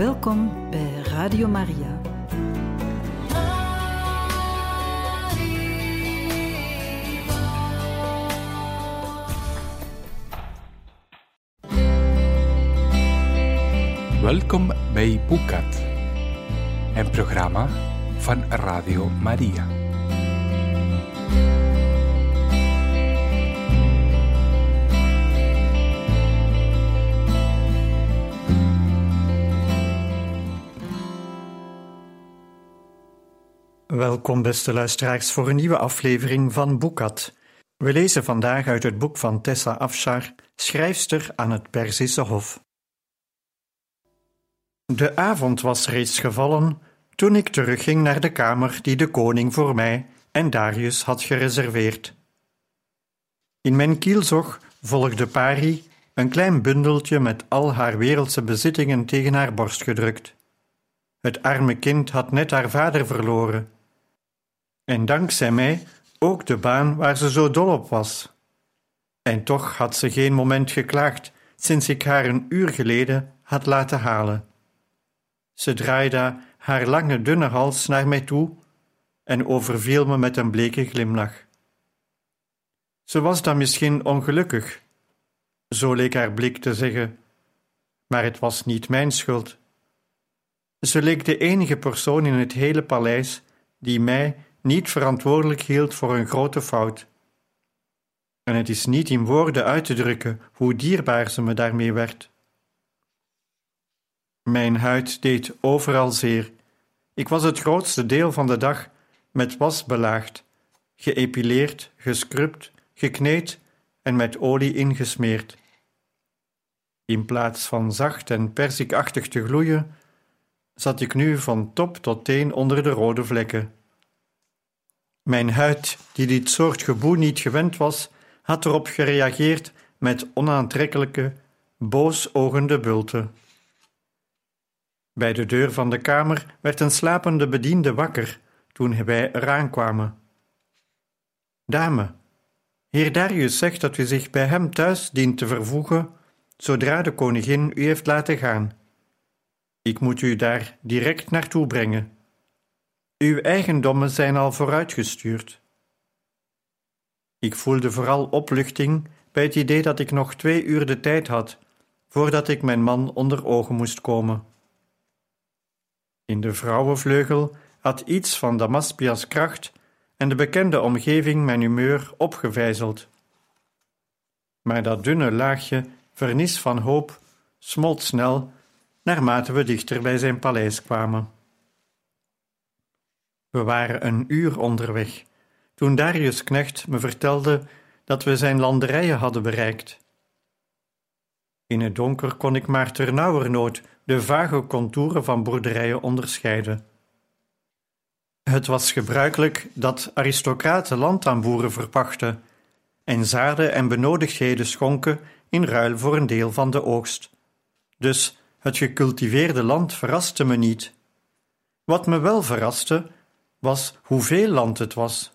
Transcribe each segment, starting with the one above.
Welkom bij Radio Maria. Welkom bij Boekat, een programma van Radio Maria. Welkom, beste luisteraars, voor een nieuwe aflevering van Boekat. We lezen vandaag uit het boek van Tessa Afshar, schrijfster aan het Perzische Hof. De avond was reeds gevallen toen ik terugging naar de kamer die de koning voor mij en Darius had gereserveerd. In mijn kielzog volgde Pari een klein bundeltje met al haar wereldse bezittingen tegen haar borst gedrukt. Het arme kind had net haar vader verloren. En dankzij mij ook de baan waar ze zo dol op was. En toch had ze geen moment geklaagd sinds ik haar een uur geleden had laten halen. Ze draaide haar lange dunne hals naar mij toe en overviel me met een bleke glimlach. Ze was dan misschien ongelukkig, zo leek haar blik te zeggen, maar het was niet mijn schuld. Ze leek de enige persoon in het hele paleis die mij niet verantwoordelijk hield voor een grote fout. En het is niet in woorden uit te drukken hoe dierbaar ze me daarmee werd. Mijn huid deed overal zeer. Ik was het grootste deel van de dag met was belaagd, geëpileerd, gescrubt, gekneed en met olie ingesmeerd. In plaats van zacht en persikachtig te gloeien, zat ik nu van top tot teen onder de rode vlekken. Mijn huid, die dit soort geboe niet gewend was, had erop gereageerd met onaantrekkelijke, boosogende bulten. Bij de deur van de kamer werd een slapende bediende wakker toen wij eraan kwamen. Dame, heer Darius zegt dat u zich bij hem thuis dient te vervoegen zodra de koningin u heeft laten gaan. Ik moet u daar direct naartoe brengen. Uw eigendommen zijn al vooruitgestuurd. Ik voelde vooral opluchting bij het idee dat ik nog twee uur de tijd had voordat ik mijn man onder ogen moest komen. In de vrouwenvleugel had iets van Damaspias kracht en de bekende omgeving mijn humeur opgevijzeld. Maar dat dunne laagje vernis van hoop smolt snel naarmate we dichter bij zijn paleis kwamen. We waren een uur onderweg toen Darius Knecht me vertelde dat we zijn landerijen hadden bereikt. In het donker kon ik maar ternauwernood de vage contouren van boerderijen onderscheiden. Het was gebruikelijk dat aristocraten land aan boeren verpachten en zaden en benodigdheden schonken in ruil voor een deel van de oogst. Dus het gecultiveerde land verraste me niet. Wat me wel verraste, was hoeveel land het was.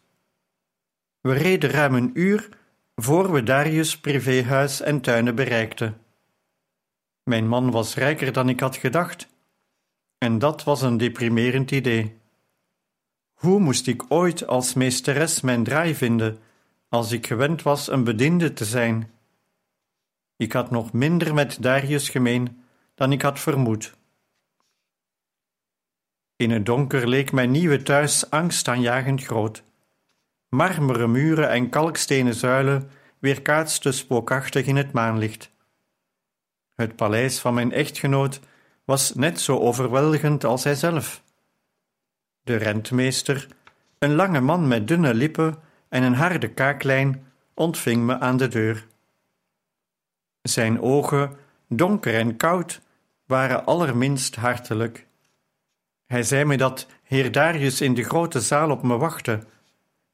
We reden ruim een uur voor we Darius' privéhuis en tuinen bereikten. Mijn man was rijker dan ik had gedacht, en dat was een deprimerend idee. Hoe moest ik ooit als meesteres mijn draai vinden, als ik gewend was een bediende te zijn? Ik had nog minder met Darius gemeen dan ik had vermoed. In het donker leek mijn nieuwe thuis angstaanjagend groot. Marmeren muren en kalkstenen zuilen weerkaatsten spookachtig in het maanlicht. Het paleis van mijn echtgenoot was net zo overweldigend als hij zelf. De rentmeester, een lange man met dunne lippen en een harde kaaklijn, ontving me aan de deur. Zijn ogen, donker en koud, waren allerminst hartelijk. Hij zei me dat heer Darius in de grote zaal op me wachtte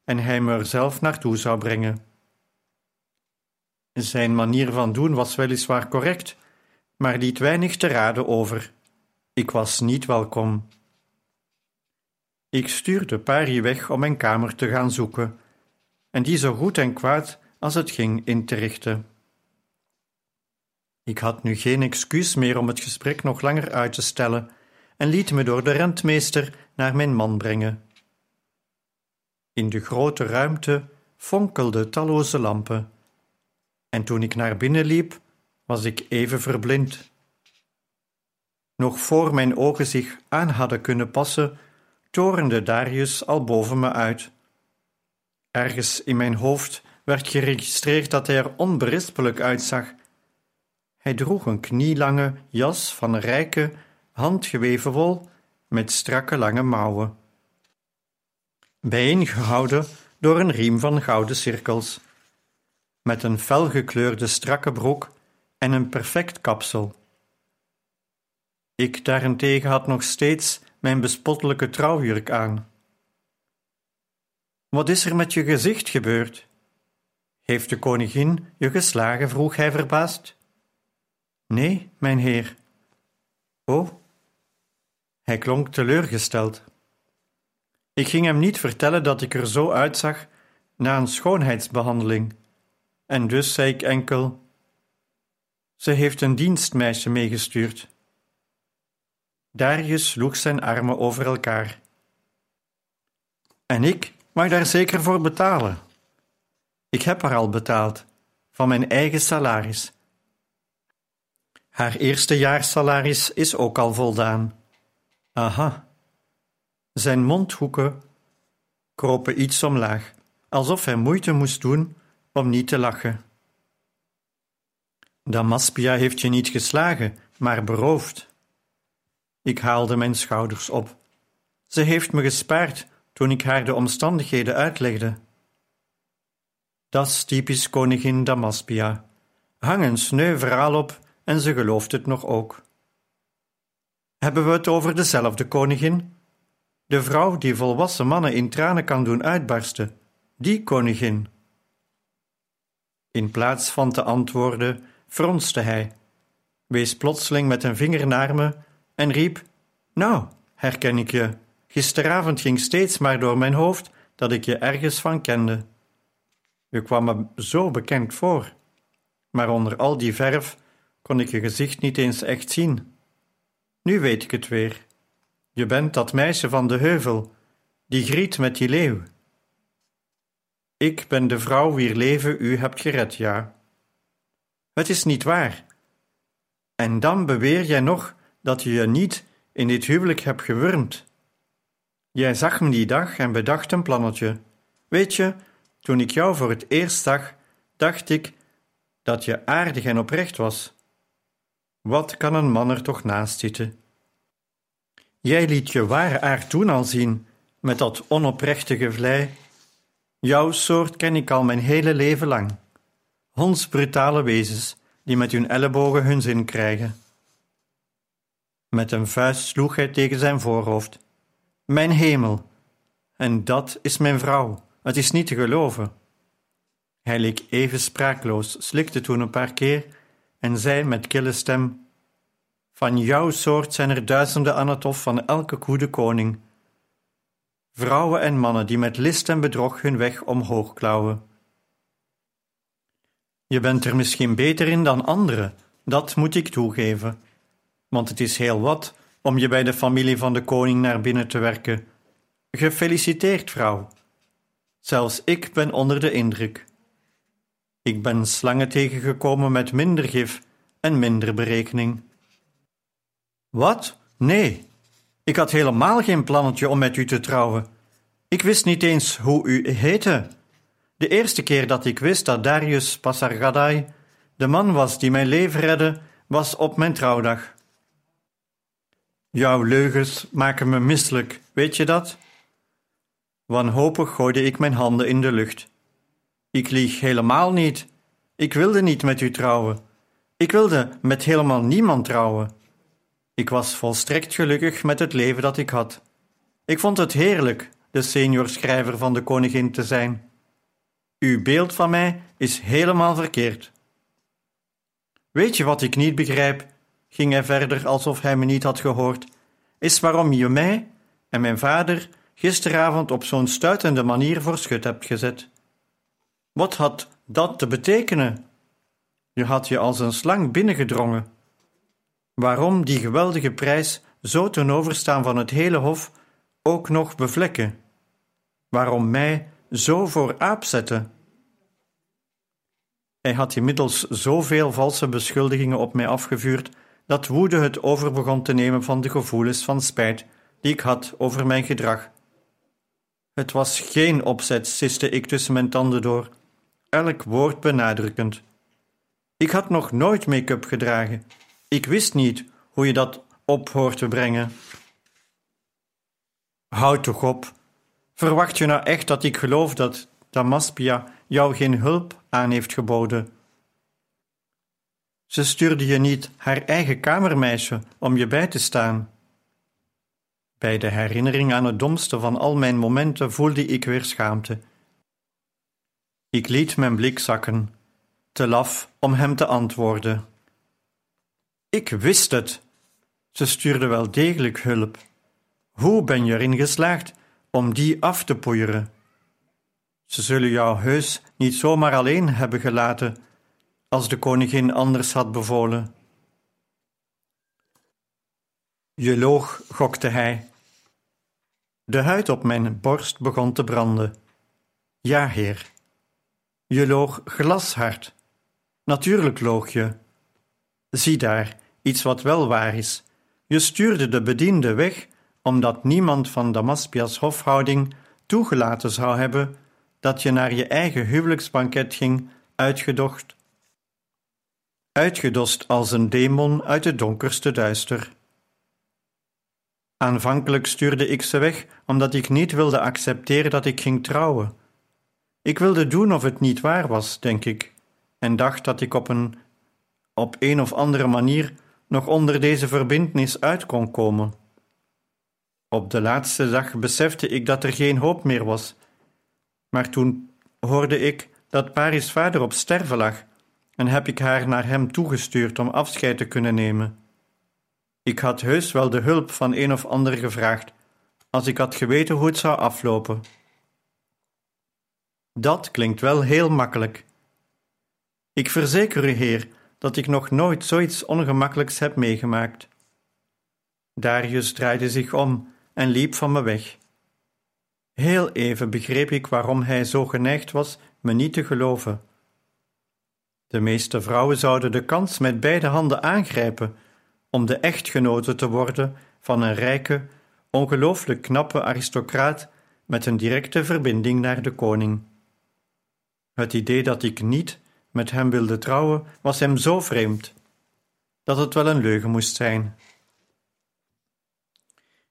en hij me er zelf naartoe zou brengen. Zijn manier van doen was weliswaar correct, maar liet weinig te raden over. Ik was niet welkom. Ik stuurde Pari weg om mijn kamer te gaan zoeken, en die zo goed en kwaad als het ging in te richten. Ik had nu geen excuus meer om het gesprek nog langer uit te stellen en liet me door de rentmeester naar mijn man brengen. In de grote ruimte fonkelden talloze lampen, en toen ik naar binnen liep, was ik even verblind. Nog voor mijn ogen zich aan hadden kunnen passen, torende Darius al boven me uit. Ergens in mijn hoofd werd geregistreerd dat hij er onberispelijk uitzag. Hij droeg een knielange jas van rijke, handgeweven wol met strakke lange mouwen, bijeengehouden door een riem van gouden cirkels, met een felgekleurde strakke broek en een perfect kapsel. Ik daarentegen had nog steeds mijn bespottelijke trouwjurk aan. Wat is er met je gezicht gebeurd? Heeft de koningin je geslagen? vroeg hij verbaasd. Nee, mijn heer. Oh, hij klonk teleurgesteld. Ik ging hem niet vertellen dat ik er zo uitzag na een schoonheidsbehandeling, en dus zei ik enkel: Ze heeft een dienstmeisje meegestuurd. Darius sloeg zijn armen over elkaar. En ik mag daar zeker voor betalen. Ik heb haar al betaald, van mijn eigen salaris. Haar eerste jaarsalaris is ook al voldaan. Aha. Zijn mondhoeken kropen iets omlaag, alsof hij moeite moest doen om niet te lachen. Damaspia heeft je niet geslagen, maar beroofd. Ik haalde mijn schouders op. Ze heeft me gespaard toen ik haar de omstandigheden uitlegde. Dat is typisch koningin Damaspia. Hang een sneu verhaal op en ze gelooft het nog ook. Hebben we het over dezelfde koningin? De vrouw die volwassen mannen in tranen kan doen uitbarsten, die koningin. In plaats van te antwoorden, fronste hij, wees plotseling met een vinger naar me en riep: Nou, herken ik je. Gisteravond ging steeds maar door mijn hoofd dat ik je ergens van kende. Je kwam me zo bekend voor, maar onder al die verf kon ik je gezicht niet eens echt zien. Nu weet ik het weer. Je bent dat meisje van de heuvel, die griet met die leeuw. Ik ben de vrouw wier leven u hebt gered, ja. Het is niet waar. En dan beweer jij nog dat je je niet in dit huwelijk hebt gewurmd. Jij zag me die dag en bedacht een plannetje. Weet je, toen ik jou voor het eerst zag, dacht ik dat je aardig en oprecht was. Wat kan een man er toch naast zitten? Jij liet je ware aard toen al zien, met dat onoprechte vlei. Jouw soort ken ik al mijn hele leven lang. Hondsbrutale wezens die met hun ellebogen hun zin krijgen. Met een vuist sloeg hij tegen zijn voorhoofd. Mijn hemel! En dat is mijn vrouw. Het is niet te geloven. Hij leek even spraakloos, slikte toen een paar keer en zei met kille stem: Van jouw soort zijn er duizenden aan het hof van elke goede koning. Vrouwen en mannen die met list en bedrog hun weg omhoog klauwen. Je bent er misschien beter in dan anderen, dat moet ik toegeven. Want het is heel wat om je bij de familie van de koning naar binnen te werken. Gefeliciteerd, vrouw. Zelfs ik ben onder de indruk. Ik ben slangen tegengekomen met minder gif en minder berekening. Wat? Nee, ik had helemaal geen plannetje om met u te trouwen. Ik wist niet eens hoe u heette. De eerste keer dat ik wist dat Darius Passargadai de man was die mijn leven redde, was op mijn trouwdag. Jouw leugens maken me misselijk, weet je dat? Wanhopig gooide ik mijn handen in de lucht. Ik lieg helemaal niet. Ik wilde niet met u trouwen. Ik wilde met helemaal niemand trouwen. Ik was volstrekt gelukkig met het leven dat ik had. Ik vond het heerlijk de senior schrijver van de koningin te zijn. Uw beeld van mij is helemaal verkeerd. Weet je wat ik niet begrijp? ging hij verder alsof hij me niet had gehoord, is waarom je mij en mijn vader gisteravond op zo'n stuitende manier voor schut hebt gezet. Wat had dat te betekenen? Je had je als een slang binnengedrongen. Waarom die geweldige prijs zo ten overstaan van het hele hof ook nog bevlekken? Waarom mij zo voor aap zetten? Hij had inmiddels zoveel valse beschuldigingen op mij afgevuurd dat woede het over begon te nemen van de gevoelens van spijt die ik had over mijn gedrag. Het was geen opzet, siste ik tussen mijn tanden door, elk woord benadrukkend. Ik had nog nooit make-up gedragen. Ik wist niet hoe je dat op hoort te brengen. Houd toch op. Verwacht je nou echt dat ik geloof dat Damaspia jou geen hulp aan heeft geboden? Ze stuurde je niet haar eigen kamermeisje om je bij te staan. Bij de herinnering aan het domste van al mijn momenten voelde ik weer schaamte. Ik liet mijn blik zakken, te laf om hem te antwoorden. Ik wist het. Ze stuurde wel degelijk hulp. Hoe ben je erin geslaagd om die af te poeieren? Ze zullen jou heus niet zomaar alleen hebben gelaten als de koningin anders had bevolen. Je loog, gokte hij. De huid op mijn borst begon te branden. Ja, heer. Je loog glashard. Natuurlijk loog je. Zie daar, iets wat wel waar is. Je stuurde de bediende weg, omdat niemand van Damaspias hofhouding toegelaten zou hebben dat je naar je eigen huwelijksbanket ging, uitgedocht, uitgedost als een demon uit het donkerste duister. Aanvankelijk stuurde ik ze weg omdat ik niet wilde accepteren dat ik ging trouwen. Ik wilde doen of het niet waar was, denk ik, en dacht dat ik op een op een of andere manier nog onder deze verbintenis uit kon komen. Op de laatste dag besefte ik dat er geen hoop meer was, maar toen hoorde ik dat Paris vader op sterven lag en heb ik haar naar hem toegestuurd om afscheid te kunnen nemen. Ik had heus wel de hulp van een of ander gevraagd, als ik had geweten hoe het zou aflopen. Dat klinkt wel heel makkelijk. Ik verzeker u, heer, dat ik nog nooit zoiets ongemakkelijks heb meegemaakt. Darius draaide zich om en liep van me weg. Heel even begreep ik waarom hij zo geneigd was me niet te geloven. De meeste vrouwen zouden de kans met beide handen aangrijpen om de echtgenote te worden van een rijke, ongelooflijk knappe aristocraat met een directe verbinding naar de koning. Het idee dat ik niet met hem wilde trouwen was hem zo vreemd dat het wel een leugen moest zijn.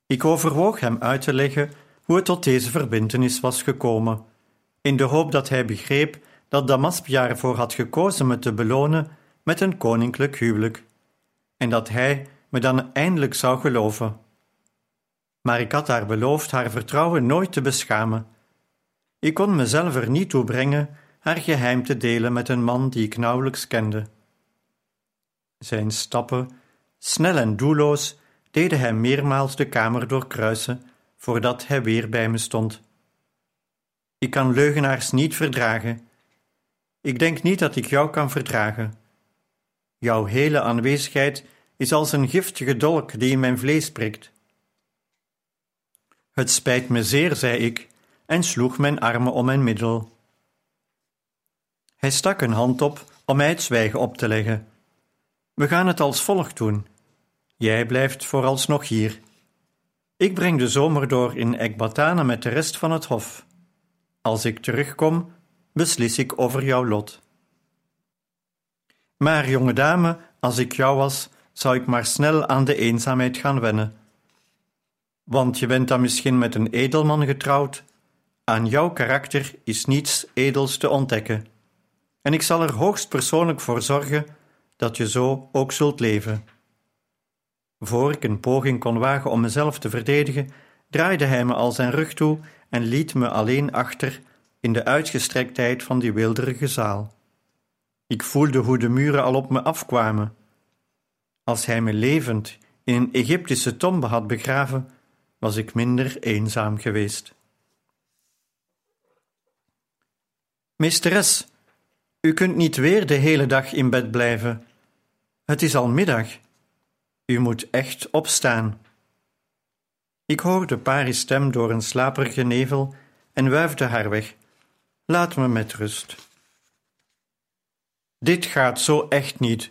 Ik overwoog hem uit te leggen hoe het tot deze verbintenis was gekomen, in de hoop dat hij begreep dat Damaspia ervoor had gekozen me te belonen met een koninklijk huwelijk, en dat hij me dan eindelijk zou geloven. Maar ik had haar beloofd haar vertrouwen nooit te beschamen. Ik kon mezelf er niet toe brengen haar geheim te delen met een man die ik nauwelijks kende. Zijn stappen, snel en doelloos, deden hem meermaals de kamer doorkruisen voordat hij weer bij me stond. Ik kan leugenaars niet verdragen. Ik denk niet dat ik jou kan verdragen. Jouw hele aanwezigheid is als een giftige dolk die in mijn vlees prikt. Het spijt me zeer, zei ik, en sloeg mijn armen om mijn middel. Hij stak een hand op om mij het zwijgen op te leggen. We gaan het als volgt doen. Jij blijft vooralsnog hier. Ik breng de zomer door in Ekbatana met de rest van het hof. Als ik terugkom, beslis ik over jouw lot. Maar, jonge dame, als ik jou was, zou ik maar snel aan de eenzaamheid gaan wennen. Want je bent dan misschien met een edelman getrouwd. Aan jouw karakter is niets edels te ontdekken. En ik zal er hoogst persoonlijk voor zorgen dat je zo ook zult leven. Voor ik een poging kon wagen om mezelf te verdedigen, draaide hij me al zijn rug toe en liet me alleen achter in de uitgestrektheid van die wilderige zaal. Ik voelde hoe de muren al op me afkwamen. Als hij me levend in een Egyptische tombe had begraven, was ik minder eenzaam geweest. Meesteres, U kunt niet weer de hele dag in bed blijven. Het is al middag. U moet echt opstaan. Ik hoorde Paris' stem door een slaperige nevel en wuifde haar weg. Laat me met rust. Dit gaat zo echt niet.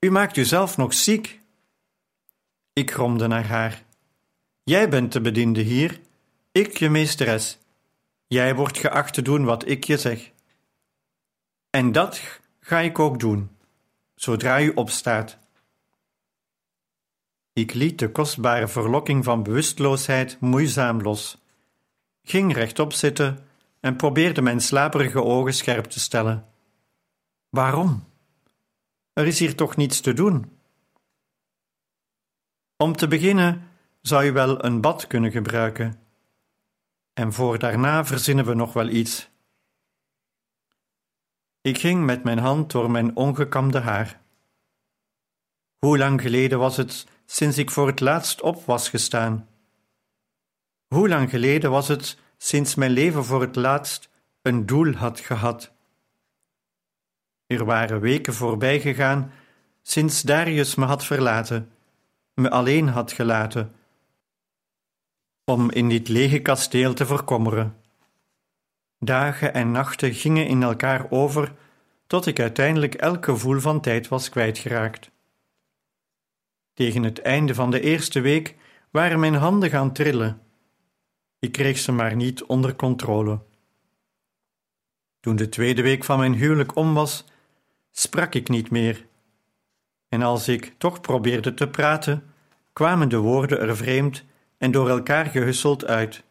U maakt uzelf nog ziek. Ik gromde naar haar. Jij bent de bediende hier, ik je meesteres. Jij wordt geacht te doen wat ik je zeg. En dat ga ik ook doen, zodra u opstaat. Ik liet de kostbare verlokking van bewusteloosheid moeizaam los, ging rechtop zitten en probeerde mijn slaperige ogen scherp te stellen. Waarom? Er is hier toch niets te doen? Om te beginnen zou je wel een bad kunnen gebruiken. En voor daarna verzinnen we nog wel iets. Ik ging met mijn hand door mijn ongekamde haar. Hoe lang geleden was het sinds ik voor het laatst op was gestaan? Hoe lang geleden was het sinds mijn leven voor het laatst een doel had gehad? Er waren weken voorbij gegaan sinds Darius me had verlaten, me alleen had gelaten, om in dit lege kasteel te verkommeren. Dagen en nachten gingen in elkaar over, tot ik uiteindelijk elk gevoel van tijd was kwijtgeraakt. Tegen het einde van de eerste week waren mijn handen gaan trillen. Ik kreeg ze maar niet onder controle. Toen de tweede week van mijn huwelijk om was, sprak ik niet meer. En als ik toch probeerde te praten, kwamen de woorden er vreemd en door elkaar gehusseld uit.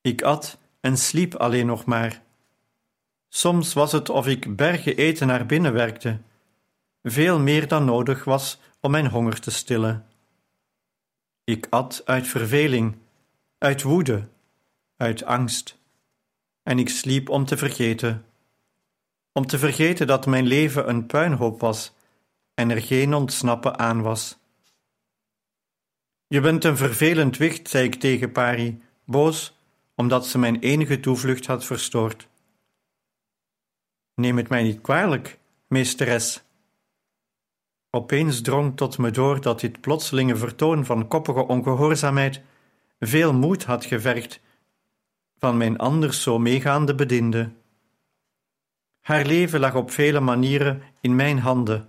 Ik at en sliep alleen nog maar. Soms was het of ik bergen eten naar binnen werkte, veel meer dan nodig was om mijn honger te stillen. Ik at uit verveling, uit woede, uit angst, en ik sliep om te vergeten. Om te vergeten dat mijn leven een puinhoop was en er geen ontsnappen aan was. Je bent een vervelend wicht, zei ik tegen Pari, boos omdat ze mijn enige toevlucht had verstoord. Neem het mij niet kwalijk, meesteres. Opeens drong tot me door dat dit plotselinge vertoon van koppige ongehoorzaamheid veel moed had gevergd van mijn anders zo meegaande bediende. Haar leven lag op vele manieren in mijn handen.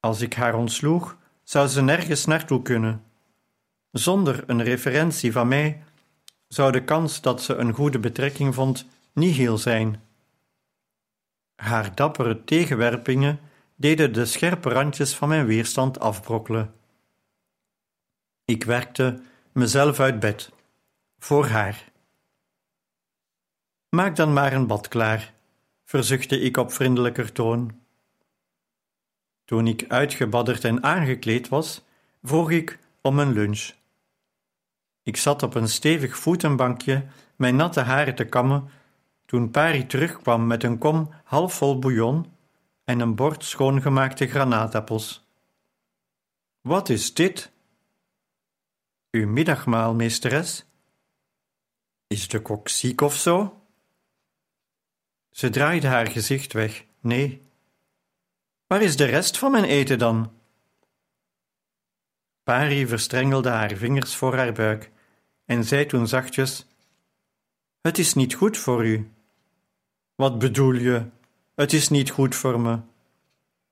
Als ik haar ontsloeg, zou ze nergens naartoe kunnen. Zonder een referentie van mij zou de kans dat ze een goede betrekking vond nihil zijn. Haar dappere tegenwerpingen deden de scherpe randjes van mijn weerstand afbrokkelen. Ik werkte mezelf uit bed, voor haar. Maak dan maar een bad klaar, verzuchtte ik op vriendelijker toon. Toen ik uitgebadderd en aangekleed was, vroeg ik om een lunch. Ik zat op een stevig voetenbankje mijn natte haren te kammen toen Pari terugkwam met een kom halfvol bouillon en een bord schoongemaakte granaatappels. Wat is dit? Uw middagmaal, meesteres. Is de kok ziek of zo? Ze draaide haar gezicht weg. Nee. Waar is de rest van mijn eten dan? Pari verstrengelde haar vingers voor haar buik en zei toen zachtjes: Het is niet goed voor u. Wat bedoel je? Het is niet goed voor me.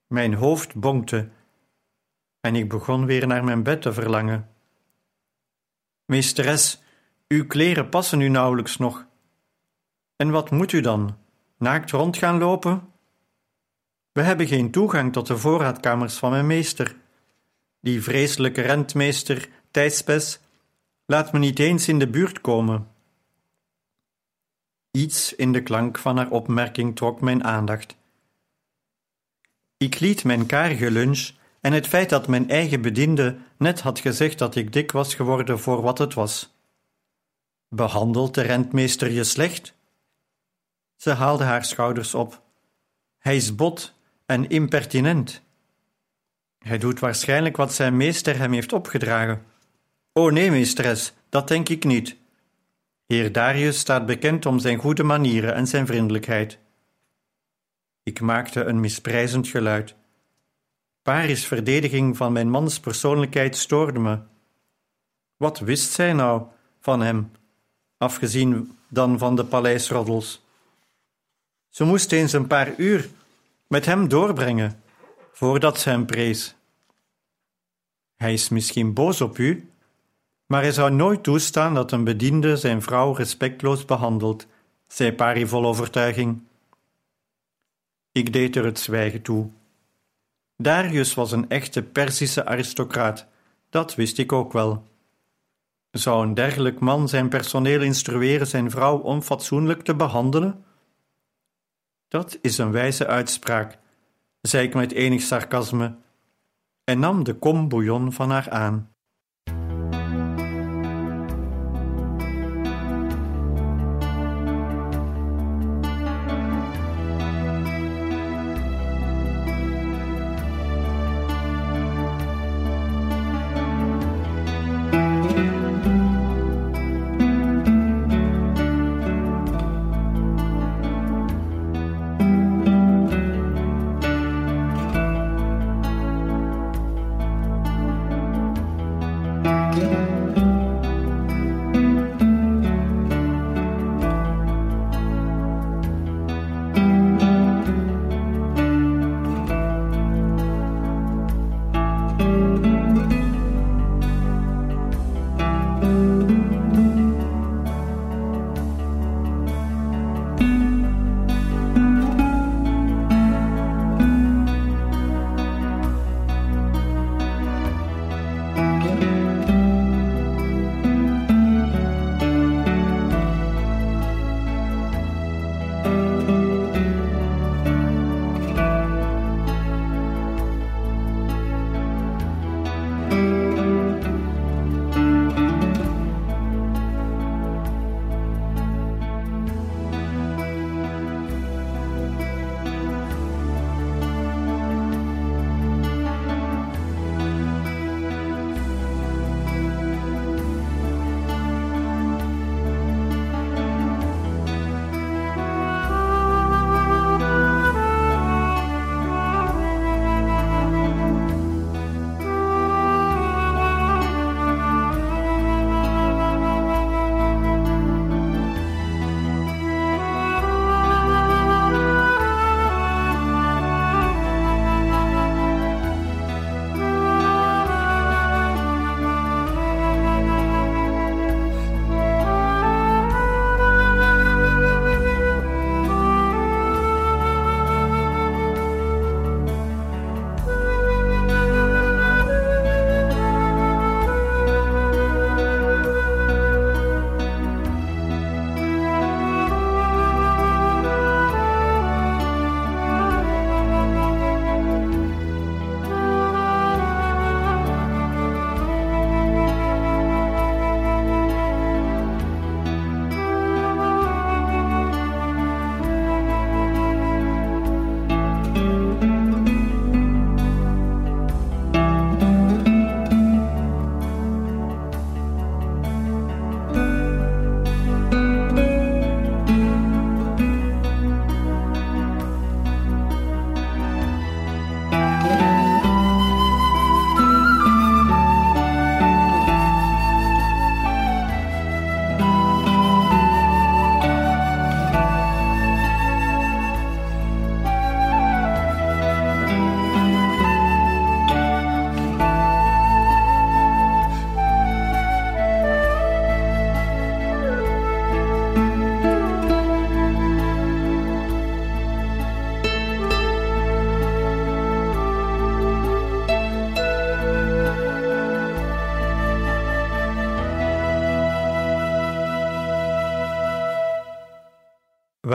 Mijn hoofd bonkte en ik begon weer naar mijn bed te verlangen. Meesteres, uw kleren passen u nauwelijks nog. En wat moet u dan? Naakt rond gaan lopen? We hebben geen toegang tot de voorraadkamers van mijn meester. Die vreselijke rentmeester Thijspes laat me niet eens in de buurt komen. Iets in de klank van haar opmerking trok mijn aandacht. Ik liet mijn karige lunch en het feit dat mijn eigen bediende net had gezegd dat ik dik was geworden voor wat het was. Behandelt de rentmeester je slecht? Ze haalde haar schouders op. Hij is bot en impertinent. Hij doet waarschijnlijk wat zijn meester hem heeft opgedragen. O nee, meesteres, dat denk ik niet. Heer Darius staat bekend om zijn goede manieren en zijn vriendelijkheid. Ik maakte een misprijzend geluid. Paris' verdediging van mijn mans persoonlijkheid stoorde me. Wat wist zij nou van hem, afgezien dan van de paleisroddels? Ze moest eens een paar uur met hem doorbrengen, voordat ze hem prees. Hij is misschien boos op u, maar hij zou nooit toestaan dat een bediende zijn vrouw respectloos behandelt, zei Pari vol overtuiging. Ik deed er het zwijgen toe. Darius was een echte Perzische aristocraat, dat wist ik ook wel. Zou een dergelijk man zijn personeel instrueren zijn vrouw onfatsoenlijk te behandelen? Dat is een wijze uitspraak, zei ik met enig sarcasme, en nam de kom bouillon van haar aan.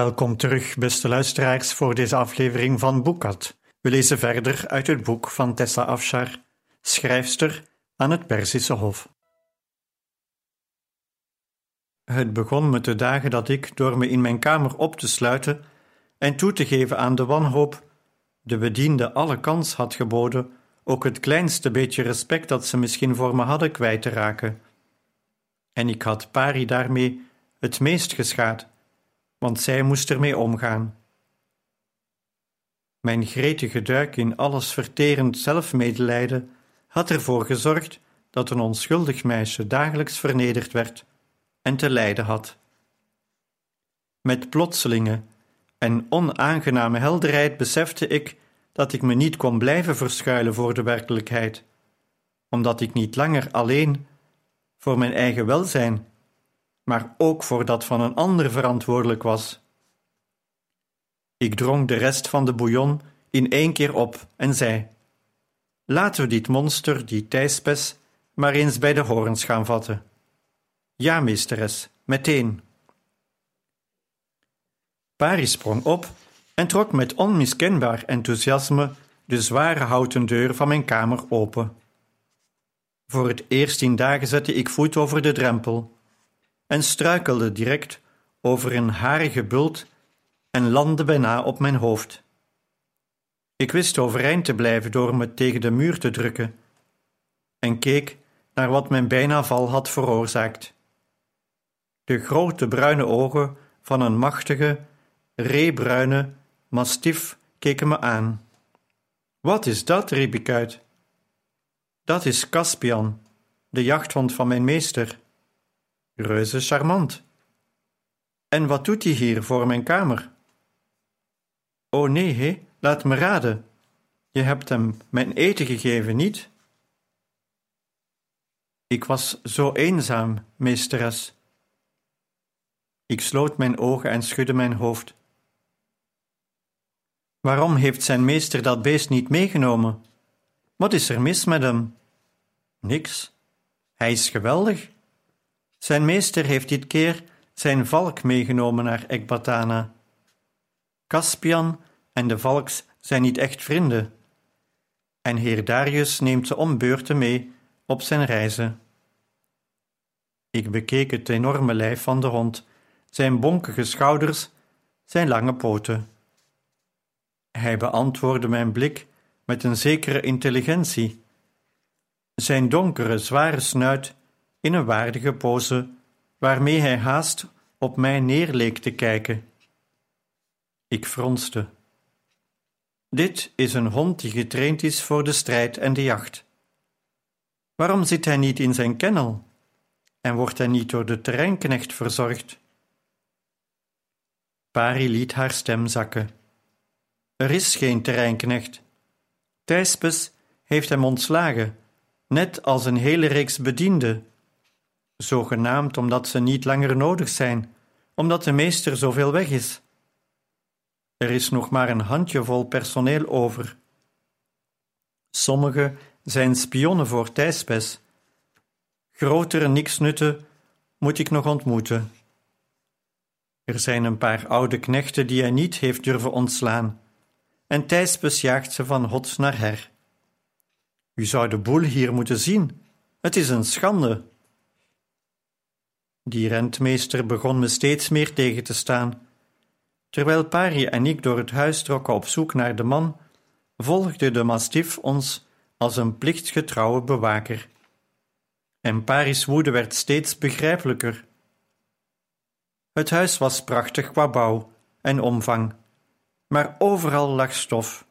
Welkom terug, beste luisteraars, voor deze aflevering van Boekat. We lezen verder uit het boek van Tessa Afshar, schrijfster aan het Perzische Hof. Het begon met de dagen dat ik, door me in mijn kamer op te sluiten en toe te geven aan de wanhoop, de bediende alle kans had geboden ook het kleinste beetje respect dat ze misschien voor me hadden kwijt te raken. En ik had Pari daarmee het meest geschaad, want zij moest ermee omgaan. Mijn gretige duik in alles verterend zelfmedelijden had ervoor gezorgd dat een onschuldig meisje dagelijks vernederd werd en te lijden had. Met plotselinge en onaangename helderheid besefte ik dat ik me niet kon blijven verschuilen voor de werkelijkheid, omdat ik niet langer alleen voor mijn eigen welzijn, maar ook voor dat van een ander verantwoordelijk was. Ik dronk de rest van de bouillon in één keer op en zei: Laten we dit monster, die Thijspes, maar eens bij de horens gaan vatten. Ja, meesteres, meteen. Pari sprong op en trok met onmiskenbaar enthousiasme de zware houten deur van mijn kamer open. Voor het eerst in dagen zette ik voet over de drempel en struikelde direct over een harige bult en landde bijna op mijn hoofd. Ik wist overeind te blijven door me tegen de muur te drukken en keek naar wat mijn bijna val had veroorzaakt. De grote bruine ogen van een machtige, reebruine mastief keken me aan. Wat is dat? riep ik uit. Dat is Caspian, de jachthond van mijn meester. Reuze charmant. En wat doet hij hier voor mijn kamer? O nee, hé, laat me raden. Je hebt hem mijn eten gegeven, niet? Ik was zo eenzaam, meesteres. Ik sloot mijn ogen en schudde mijn hoofd. Waarom heeft zijn meester dat beest niet meegenomen? Wat is er mis met hem? Niks. Hij is geweldig. Zijn meester heeft dit keer zijn valk meegenomen naar Ekbatana. Caspian en de valks zijn niet echt vrienden. En heer Darius neemt ze om beurten mee op zijn reizen. Ik bekeek het enorme lijf van de hond, zijn bonkige schouders, zijn lange poten. Hij beantwoordde mijn blik met een zekere intelligentie. Zijn donkere, zware snuit in een waardige pose, waarmee hij haast op mij neerleek te kijken. Ik fronste. Dit is een hond die getraind is voor de strijd en de jacht. Waarom zit hij niet in zijn kennel? En wordt hij niet door de terreinknecht verzorgd? Pari liet haar stem zakken. Er is geen terreinknecht. Thijspes heeft hem ontslagen, net als een hele reeks bedienden, zogenaamd omdat ze niet langer nodig zijn, omdat de meester zoveel weg is. Er is nog maar een handjevol personeel over. Sommigen zijn spionnen voor Thijspes. Grotere niksnutten moet ik nog ontmoeten. Er zijn een paar oude knechten die hij niet heeft durven ontslaan, en Thijspes jaagt ze van hot naar her. U zou de boel hier moeten zien. Het is een schande. Die rentmeester begon me steeds meer tegen te staan. Terwijl Pari en ik door het huis trokken op zoek naar de man, volgde de mastief ons als een plichtgetrouwe bewaker. En Paris woede werd steeds begrijpelijker. Het huis was prachtig qua bouw en omvang, maar overal lag stof.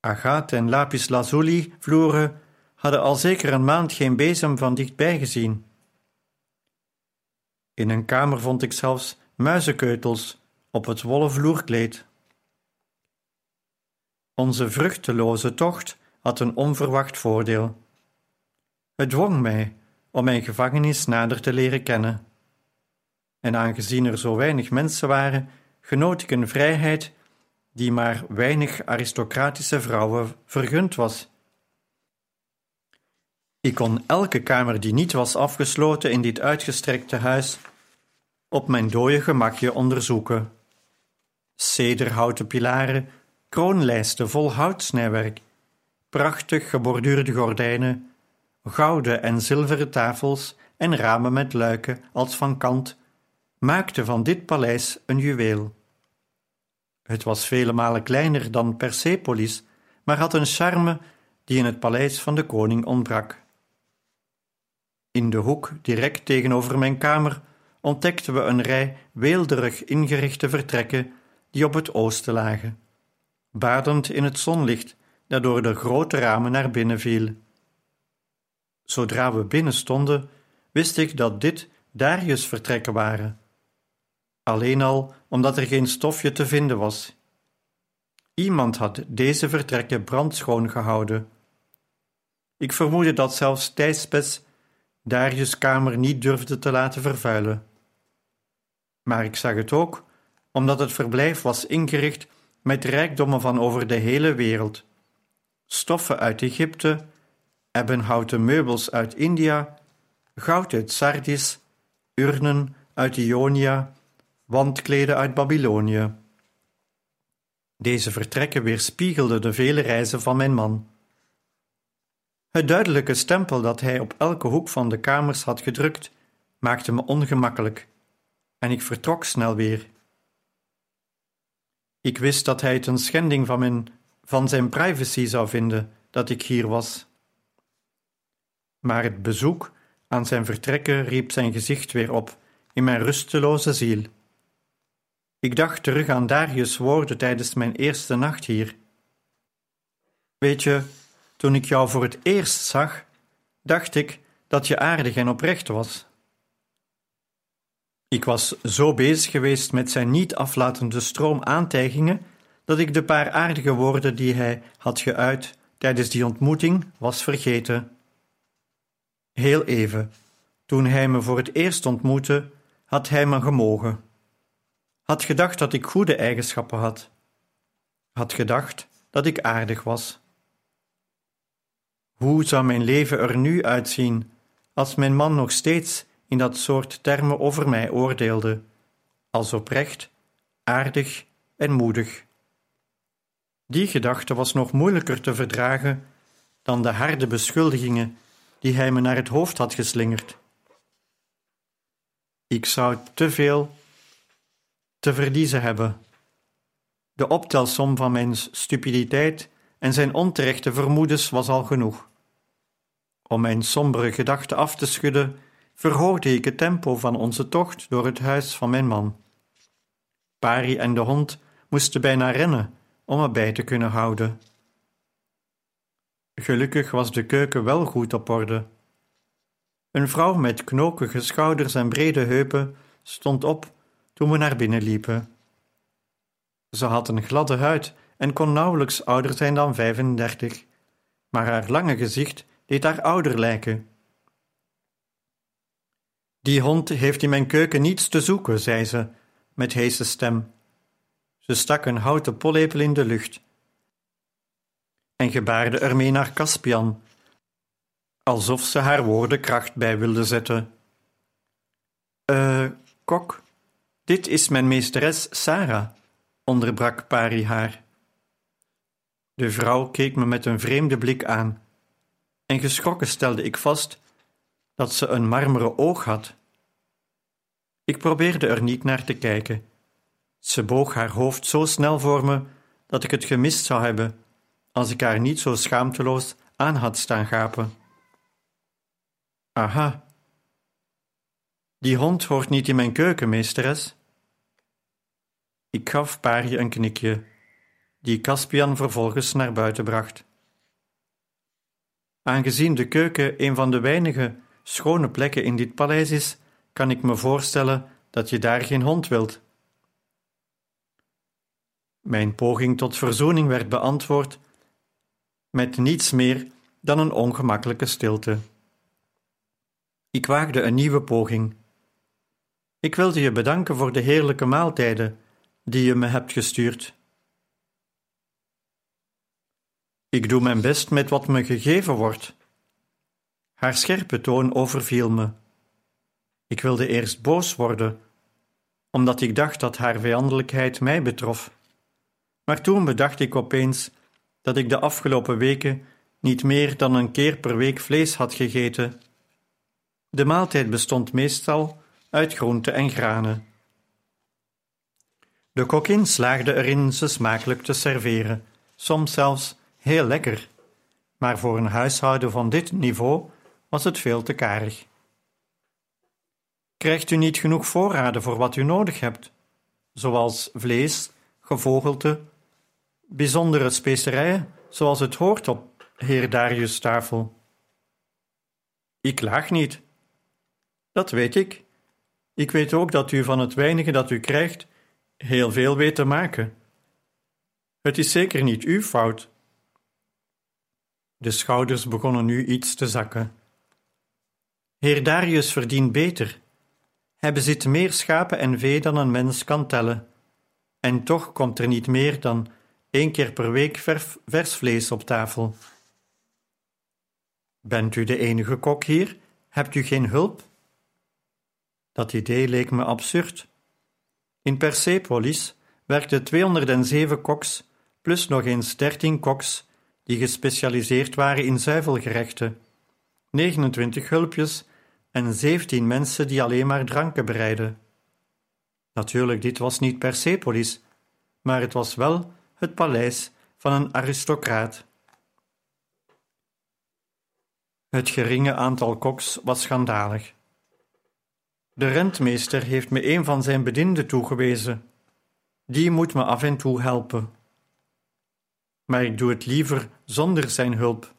Agaat en lapis lazuli vloeren hadden al zeker een maand geen bezem van dichtbij gezien. In een kamer vond ik zelfs muizenkeutels op het wollen vloerkleed. Onze vruchteloze tocht had een onverwacht voordeel. Het dwong mij om mijn gevangenis nader te leren kennen. En aangezien er zo weinig mensen waren, genoot ik een vrijheid die maar weinig aristocratische vrouwen vergund was. Ik kon elke kamer die niet was afgesloten in dit uitgestrekte huis op mijn dode gemakje onderzoeken. Cederhouten pilaren, kroonlijsten vol houtsnijwerk, prachtig geborduurde gordijnen, gouden en zilveren tafels en ramen met luiken als van kant, maakten van dit paleis een juweel. Het was vele malen kleiner dan Persepolis, maar had een charme die in het paleis van de koning ontbrak. In de hoek, direct tegenover mijn kamer, ontdekten we een rij weelderig ingerichte vertrekken die op het oosten lagen, badend in het zonlicht dat door de grote ramen naar binnen viel. Zodra we binnen stonden, wist ik dat dit Darius' vertrekken waren. Alleen al omdat er geen stofje te vinden was. Iemand had deze vertrekken brandschoon gehouden. Ik vermoedde dat zelfs Thijspes Darius' kamer niet durfde te laten vervuilen. Maar ik zag het ook omdat het verblijf was ingericht met rijkdommen van over de hele wereld. Stoffen uit Egypte, ebbenhouten meubels uit India, goud uit Sardis, urnen uit Ionia, wandkleden uit Babylonië. Deze vertrekken weerspiegelden de vele reizen van mijn man. Het duidelijke stempel dat hij op elke hoek van de kamers had gedrukt, maakte me ongemakkelijk, en ik vertrok snel weer. Ik wist dat hij het een schending van, mijn, van zijn privacy zou vinden dat ik hier was. Maar het bezoek aan zijn vertrekken riep zijn gezicht weer op in mijn rusteloze ziel. Ik dacht terug aan Darius' woorden tijdens mijn eerste nacht hier. Weet je, toen ik jou voor het eerst zag, dacht ik dat je aardig en oprecht was. Ik was zo bezig geweest met zijn niet aflatende stroom aantijgingen dat ik de paar aardige woorden die hij had geuit tijdens die ontmoeting was vergeten. Heel even, toen hij me voor het eerst ontmoette, had hij me gemogen. Had gedacht dat ik goede eigenschappen had. Had gedacht dat ik aardig was. Hoe zou mijn leven er nu uitzien als mijn man nog steeds in dat soort termen over mij oordeelde, als oprecht, aardig en moedig? Die gedachte was nog moeilijker te verdragen dan de harde beschuldigingen die hij me naar het hoofd had geslingerd. Ik zou te veel te verliezen hebben. De optelsom van mijn stupiditeit en zijn onterechte vermoedens was al genoeg. Om mijn sombere gedachten af te schudden, verhoogde ik het tempo van onze tocht door het huis van mijn man. Pari en de hond moesten bijna rennen om me bij te kunnen houden. Gelukkig was de keuken wel goed op orde. Een vrouw met knokige schouders en brede heupen stond op toen we naar binnen liepen. Ze had een gladde huid en kon nauwelijks ouder zijn dan 35, maar haar lange gezicht deed haar ouder lijken. Die hond heeft in mijn keuken niets te zoeken, zei ze met heese stem. Ze stak een houten pollepel in de lucht en gebaarde ermee naar Caspian, alsof ze haar woorden kracht bij wilde zetten. Eh, kok, dit is mijn meesteres Sarah, onderbrak Pari haar. De vrouw keek me met een vreemde blik aan, en geschrokken stelde ik vast dat ze een marmeren oog had. Ik probeerde er niet naar te kijken. Ze boog haar hoofd zo snel voor me dat ik het gemist zou hebben als ik haar niet zo schaamteloos aan had staan gapen. Aha. Die hond hoort niet in mijn keuken, meesteres. Ik gaf Pari een knikje, die Caspian vervolgens naar buiten bracht. Aangezien de keuken een van de weinige schone plekken in dit paleis is, kan ik me voorstellen dat je daar geen hond wilt. Mijn poging tot verzoening werd beantwoord met niets meer dan een ongemakkelijke stilte. Ik waagde een nieuwe poging. Ik wilde je bedanken voor de heerlijke maaltijden die je me hebt gestuurd. Ik doe mijn best met wat me gegeven wordt. Haar scherpe toon overviel me. Ik wilde eerst boos worden, omdat ik dacht dat haar vijandelijkheid mij betrof. Maar toen bedacht ik opeens dat ik de afgelopen weken niet meer dan een keer per week vlees had gegeten. De maaltijd bestond meestal uit groenten en granen. De kokin slaagde erin ze smakelijk te serveren, soms zelfs heel lekker, maar voor een huishouden van dit niveau was het veel te karig. Krijgt u niet genoeg voorraden voor wat u nodig hebt, zoals vlees, gevogelte, bijzondere specerijen, zoals het hoort op heer Darius' tafel? Ik laag niet. Dat weet ik. Ik weet ook dat u van het weinige dat u krijgt heel veel weet te maken. Het is zeker niet uw fout. De schouders begonnen nu iets te zakken. Heer Darius verdient beter. Hij bezit meer schapen en vee dan een mens kan tellen. En toch komt er niet meer dan één keer per week vers vlees op tafel. Bent u de enige kok hier? Hebt u geen hulp? Dat idee leek me absurd. In Persepolis werkten 207 koks, plus nog eens 13 koks die gespecialiseerd waren in zuivelgerechten, 29 hulpjes en 17 mensen die alleen maar dranken bereiden. Natuurlijk, dit was niet Persepolis, maar het was wel het paleis van een aristocraat. Het geringe aantal koks was schandalig. De rentmeester heeft me een van zijn bedienden toegewezen. Die moet me af en toe helpen. Maar ik doe het liever zonder zijn hulp.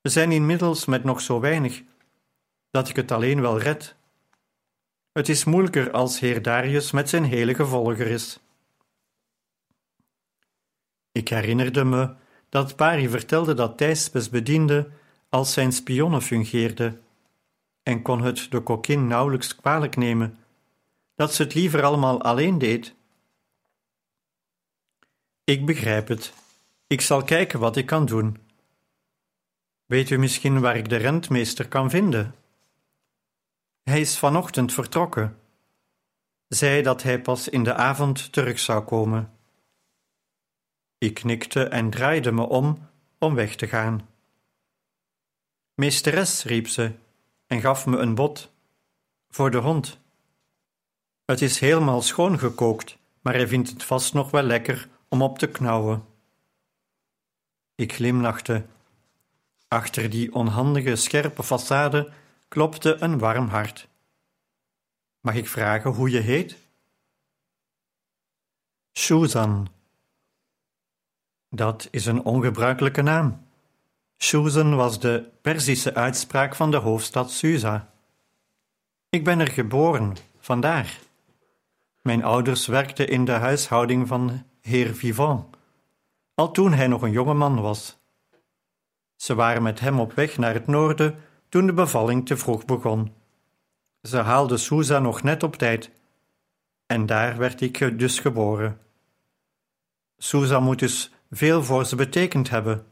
We zijn inmiddels met nog zo weinig dat ik het alleen wel red. Het is moeilijker als heer Darius met zijn hele gevolger is. Ik herinnerde me dat Pari vertelde dat Thijspes bediende als zijn spionne fungeerde en kon het de kokkin nauwelijks kwalijk nemen dat ze het liever allemaal alleen deed. Ik begrijp het. Ik zal kijken wat ik kan doen. Weet u misschien waar ik de rentmeester kan vinden? Hij is vanochtend vertrokken. Zei dat hij pas in de avond terug zou komen. Ik knikte en draaide me om om weg te gaan. Meesteres, riep ze en gaf me een bot. Voor de hond. Het is helemaal schoongekookt, maar hij vindt het vast nog wel lekker om op te knauwen. Ik glimlachte. Achter die onhandige, scherpe façade klopte een warm hart. Mag ik vragen hoe je heet? Susan. Dat is een ongebruikelijke naam. Susan was de Perzische uitspraak van de hoofdstad Susa. Ik ben er geboren, vandaar. Mijn ouders werkten in de huishouding van heer Vivant, al toen hij nog een jonge man was. Ze waren met hem op weg naar het noorden toen de bevalling te vroeg begon. Ze haalde Susa nog net op tijd, en daar werd ik dus geboren. Susa moet dus veel voor ze betekend hebben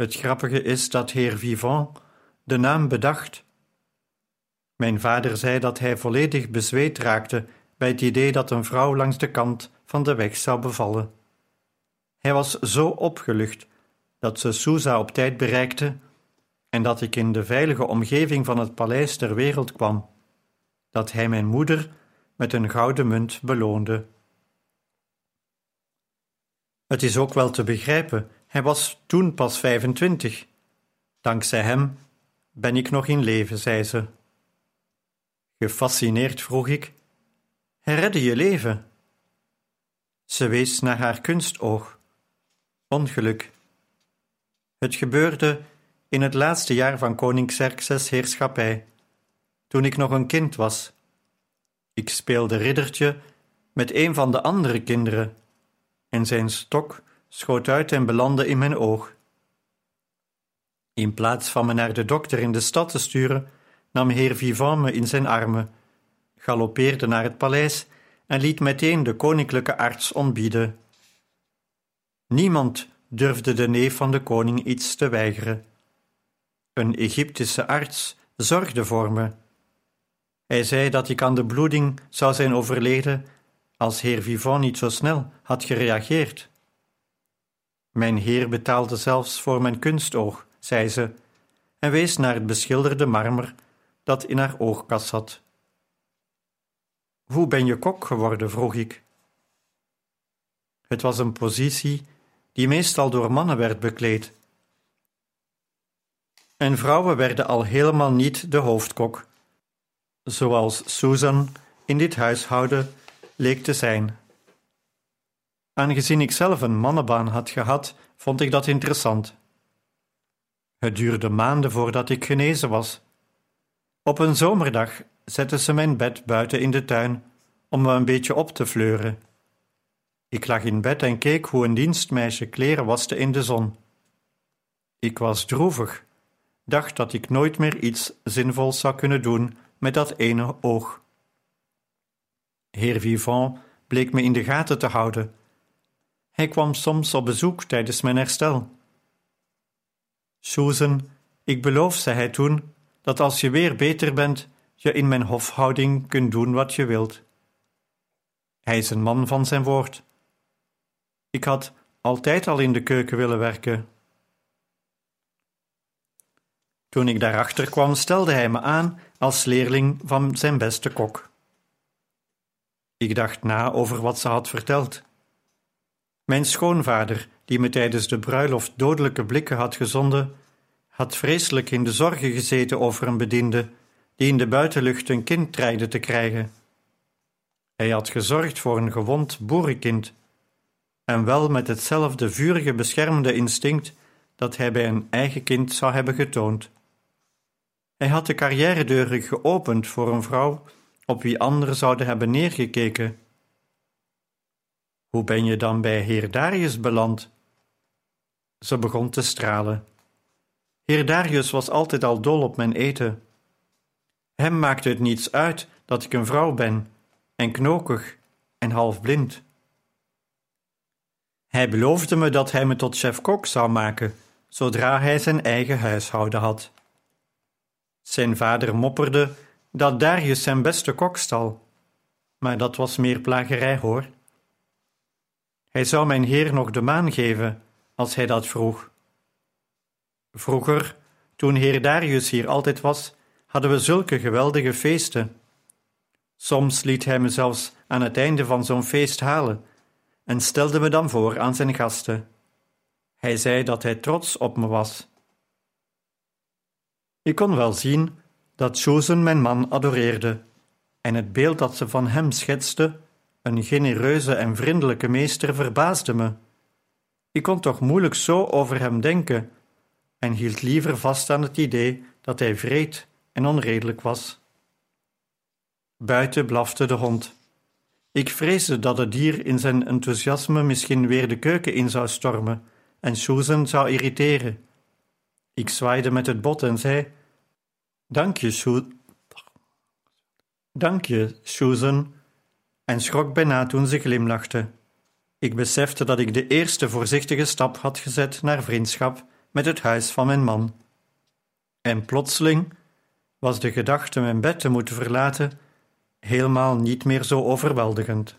het grappige is dat heer Vivant de naam bedacht. Mijn vader zei dat hij volledig bezweet raakte bij het idee dat een vrouw langs de kant van de weg zou bevallen. Hij was zo opgelucht dat ze Sousa op tijd bereikte en dat ik in de veilige omgeving van het paleis ter wereld kwam, dat hij mijn moeder met een gouden munt beloonde. Het is ook wel te begrijpen hij was toen pas 25. Dankzij hem ben ik nog in leven, zei ze. Gefascineerd vroeg ik: Hij redde je leven? Ze wees naar haar kunstoog. Ongeluk. Het gebeurde in het laatste jaar van koning Xerxes' heerschappij, toen ik nog een kind was. Ik speelde riddertje met een van de andere kinderen, en zijn stok schoot uit en belandde in mijn oog. In plaats van me naar de dokter in de stad te sturen, nam heer Vivant me in zijn armen, galoppeerde naar het paleis en liet meteen de koninklijke arts ontbieden. Niemand durfde de neef van de koning iets te weigeren. Een Egyptische arts zorgde voor me. Hij zei dat ik aan de bloeding zou zijn overleden als heer Vivant niet zo snel had gereageerd. Mijn heer betaalde zelfs voor mijn kunstoog, zei ze, en wees naar het beschilderde marmer dat in haar oogkas zat. Hoe ben je kok geworden? vroeg ik. Het was een positie die meestal door mannen werd bekleed. En vrouwen werden al helemaal niet de hoofdkok, zoals Susan in dit huishouden leek te zijn. Aangezien ik zelf een mannenbaan had gehad, vond ik dat interessant. Het duurde maanden voordat ik genezen was. Op een zomerdag zette ze mijn bed buiten in de tuin om me een beetje op te fleuren. Ik lag in bed en keek hoe een dienstmeisje kleren waste in de zon. Ik was droevig, dacht dat ik nooit meer iets zinvols zou kunnen doen met dat ene oog. Heer Vivant bleek me in de gaten te houden. Hij kwam soms op bezoek tijdens mijn herstel. Susan, ik beloof, zei hij toen, dat als je weer beter bent, je in mijn hofhouding kunt doen wat je wilt. Hij is een man van zijn woord. Ik had altijd al in de keuken willen werken. Toen ik daarachter kwam, stelde hij me aan als leerling van zijn beste kok. Ik dacht na over wat ze had verteld. Mijn schoonvader, die me tijdens de bruiloft dodelijke blikken had gezonden, had vreselijk in de zorgen gezeten over een bediende die in de buitenlucht een kind dreigde te krijgen. Hij had gezorgd voor een gewond boerenkind, en wel met hetzelfde vurige beschermende instinct dat hij bij een eigen kind zou hebben getoond. Hij had de carrière-deuren geopend voor een vrouw op wie anderen zouden hebben neergekeken. Hoe ben je dan bij heer Darius beland? Ze begon te stralen. Heer Darius was altijd al dol op mijn eten. Hem maakte het niets uit dat ik een vrouw ben, en knokig en half blind. Hij beloofde me dat hij me tot chef-kok zou maken, zodra hij zijn eigen huishouden had. Zijn vader mopperde dat Darius zijn beste kok stal, maar dat was meer plagerij hoor. Hij zou mijn heer nog de maan geven als hij dat vroeg. Vroeger, toen heer Darius hier altijd was, hadden we zulke geweldige feesten. Soms liet hij me zelfs aan het einde van zo'n feest halen en stelde me dan voor aan zijn gasten. Hij zei dat hij trots op me was. Ik kon wel zien dat Susan mijn man adoreerde, en het beeld dat ze van hem schetste, een genereuze en vriendelijke meester, verbaasde me. Ik kon toch moeilijk zo over hem denken, en hield liever vast aan het idee dat hij vreed en onredelijk was. Buiten blafte de hond. Ik vreesde dat het dier in zijn enthousiasme misschien weer de keuken in zou stormen en Susan zou irriteren. Ik zwaaide met het bot en zei: Dank je, je, Susan, en schrok bijna toen ze glimlachte. Ik besefte dat ik de eerste voorzichtige stap had gezet naar vriendschap met het huis van mijn man. En plotseling was de gedachte mijn bed te moeten verlaten helemaal niet meer zo overweldigend.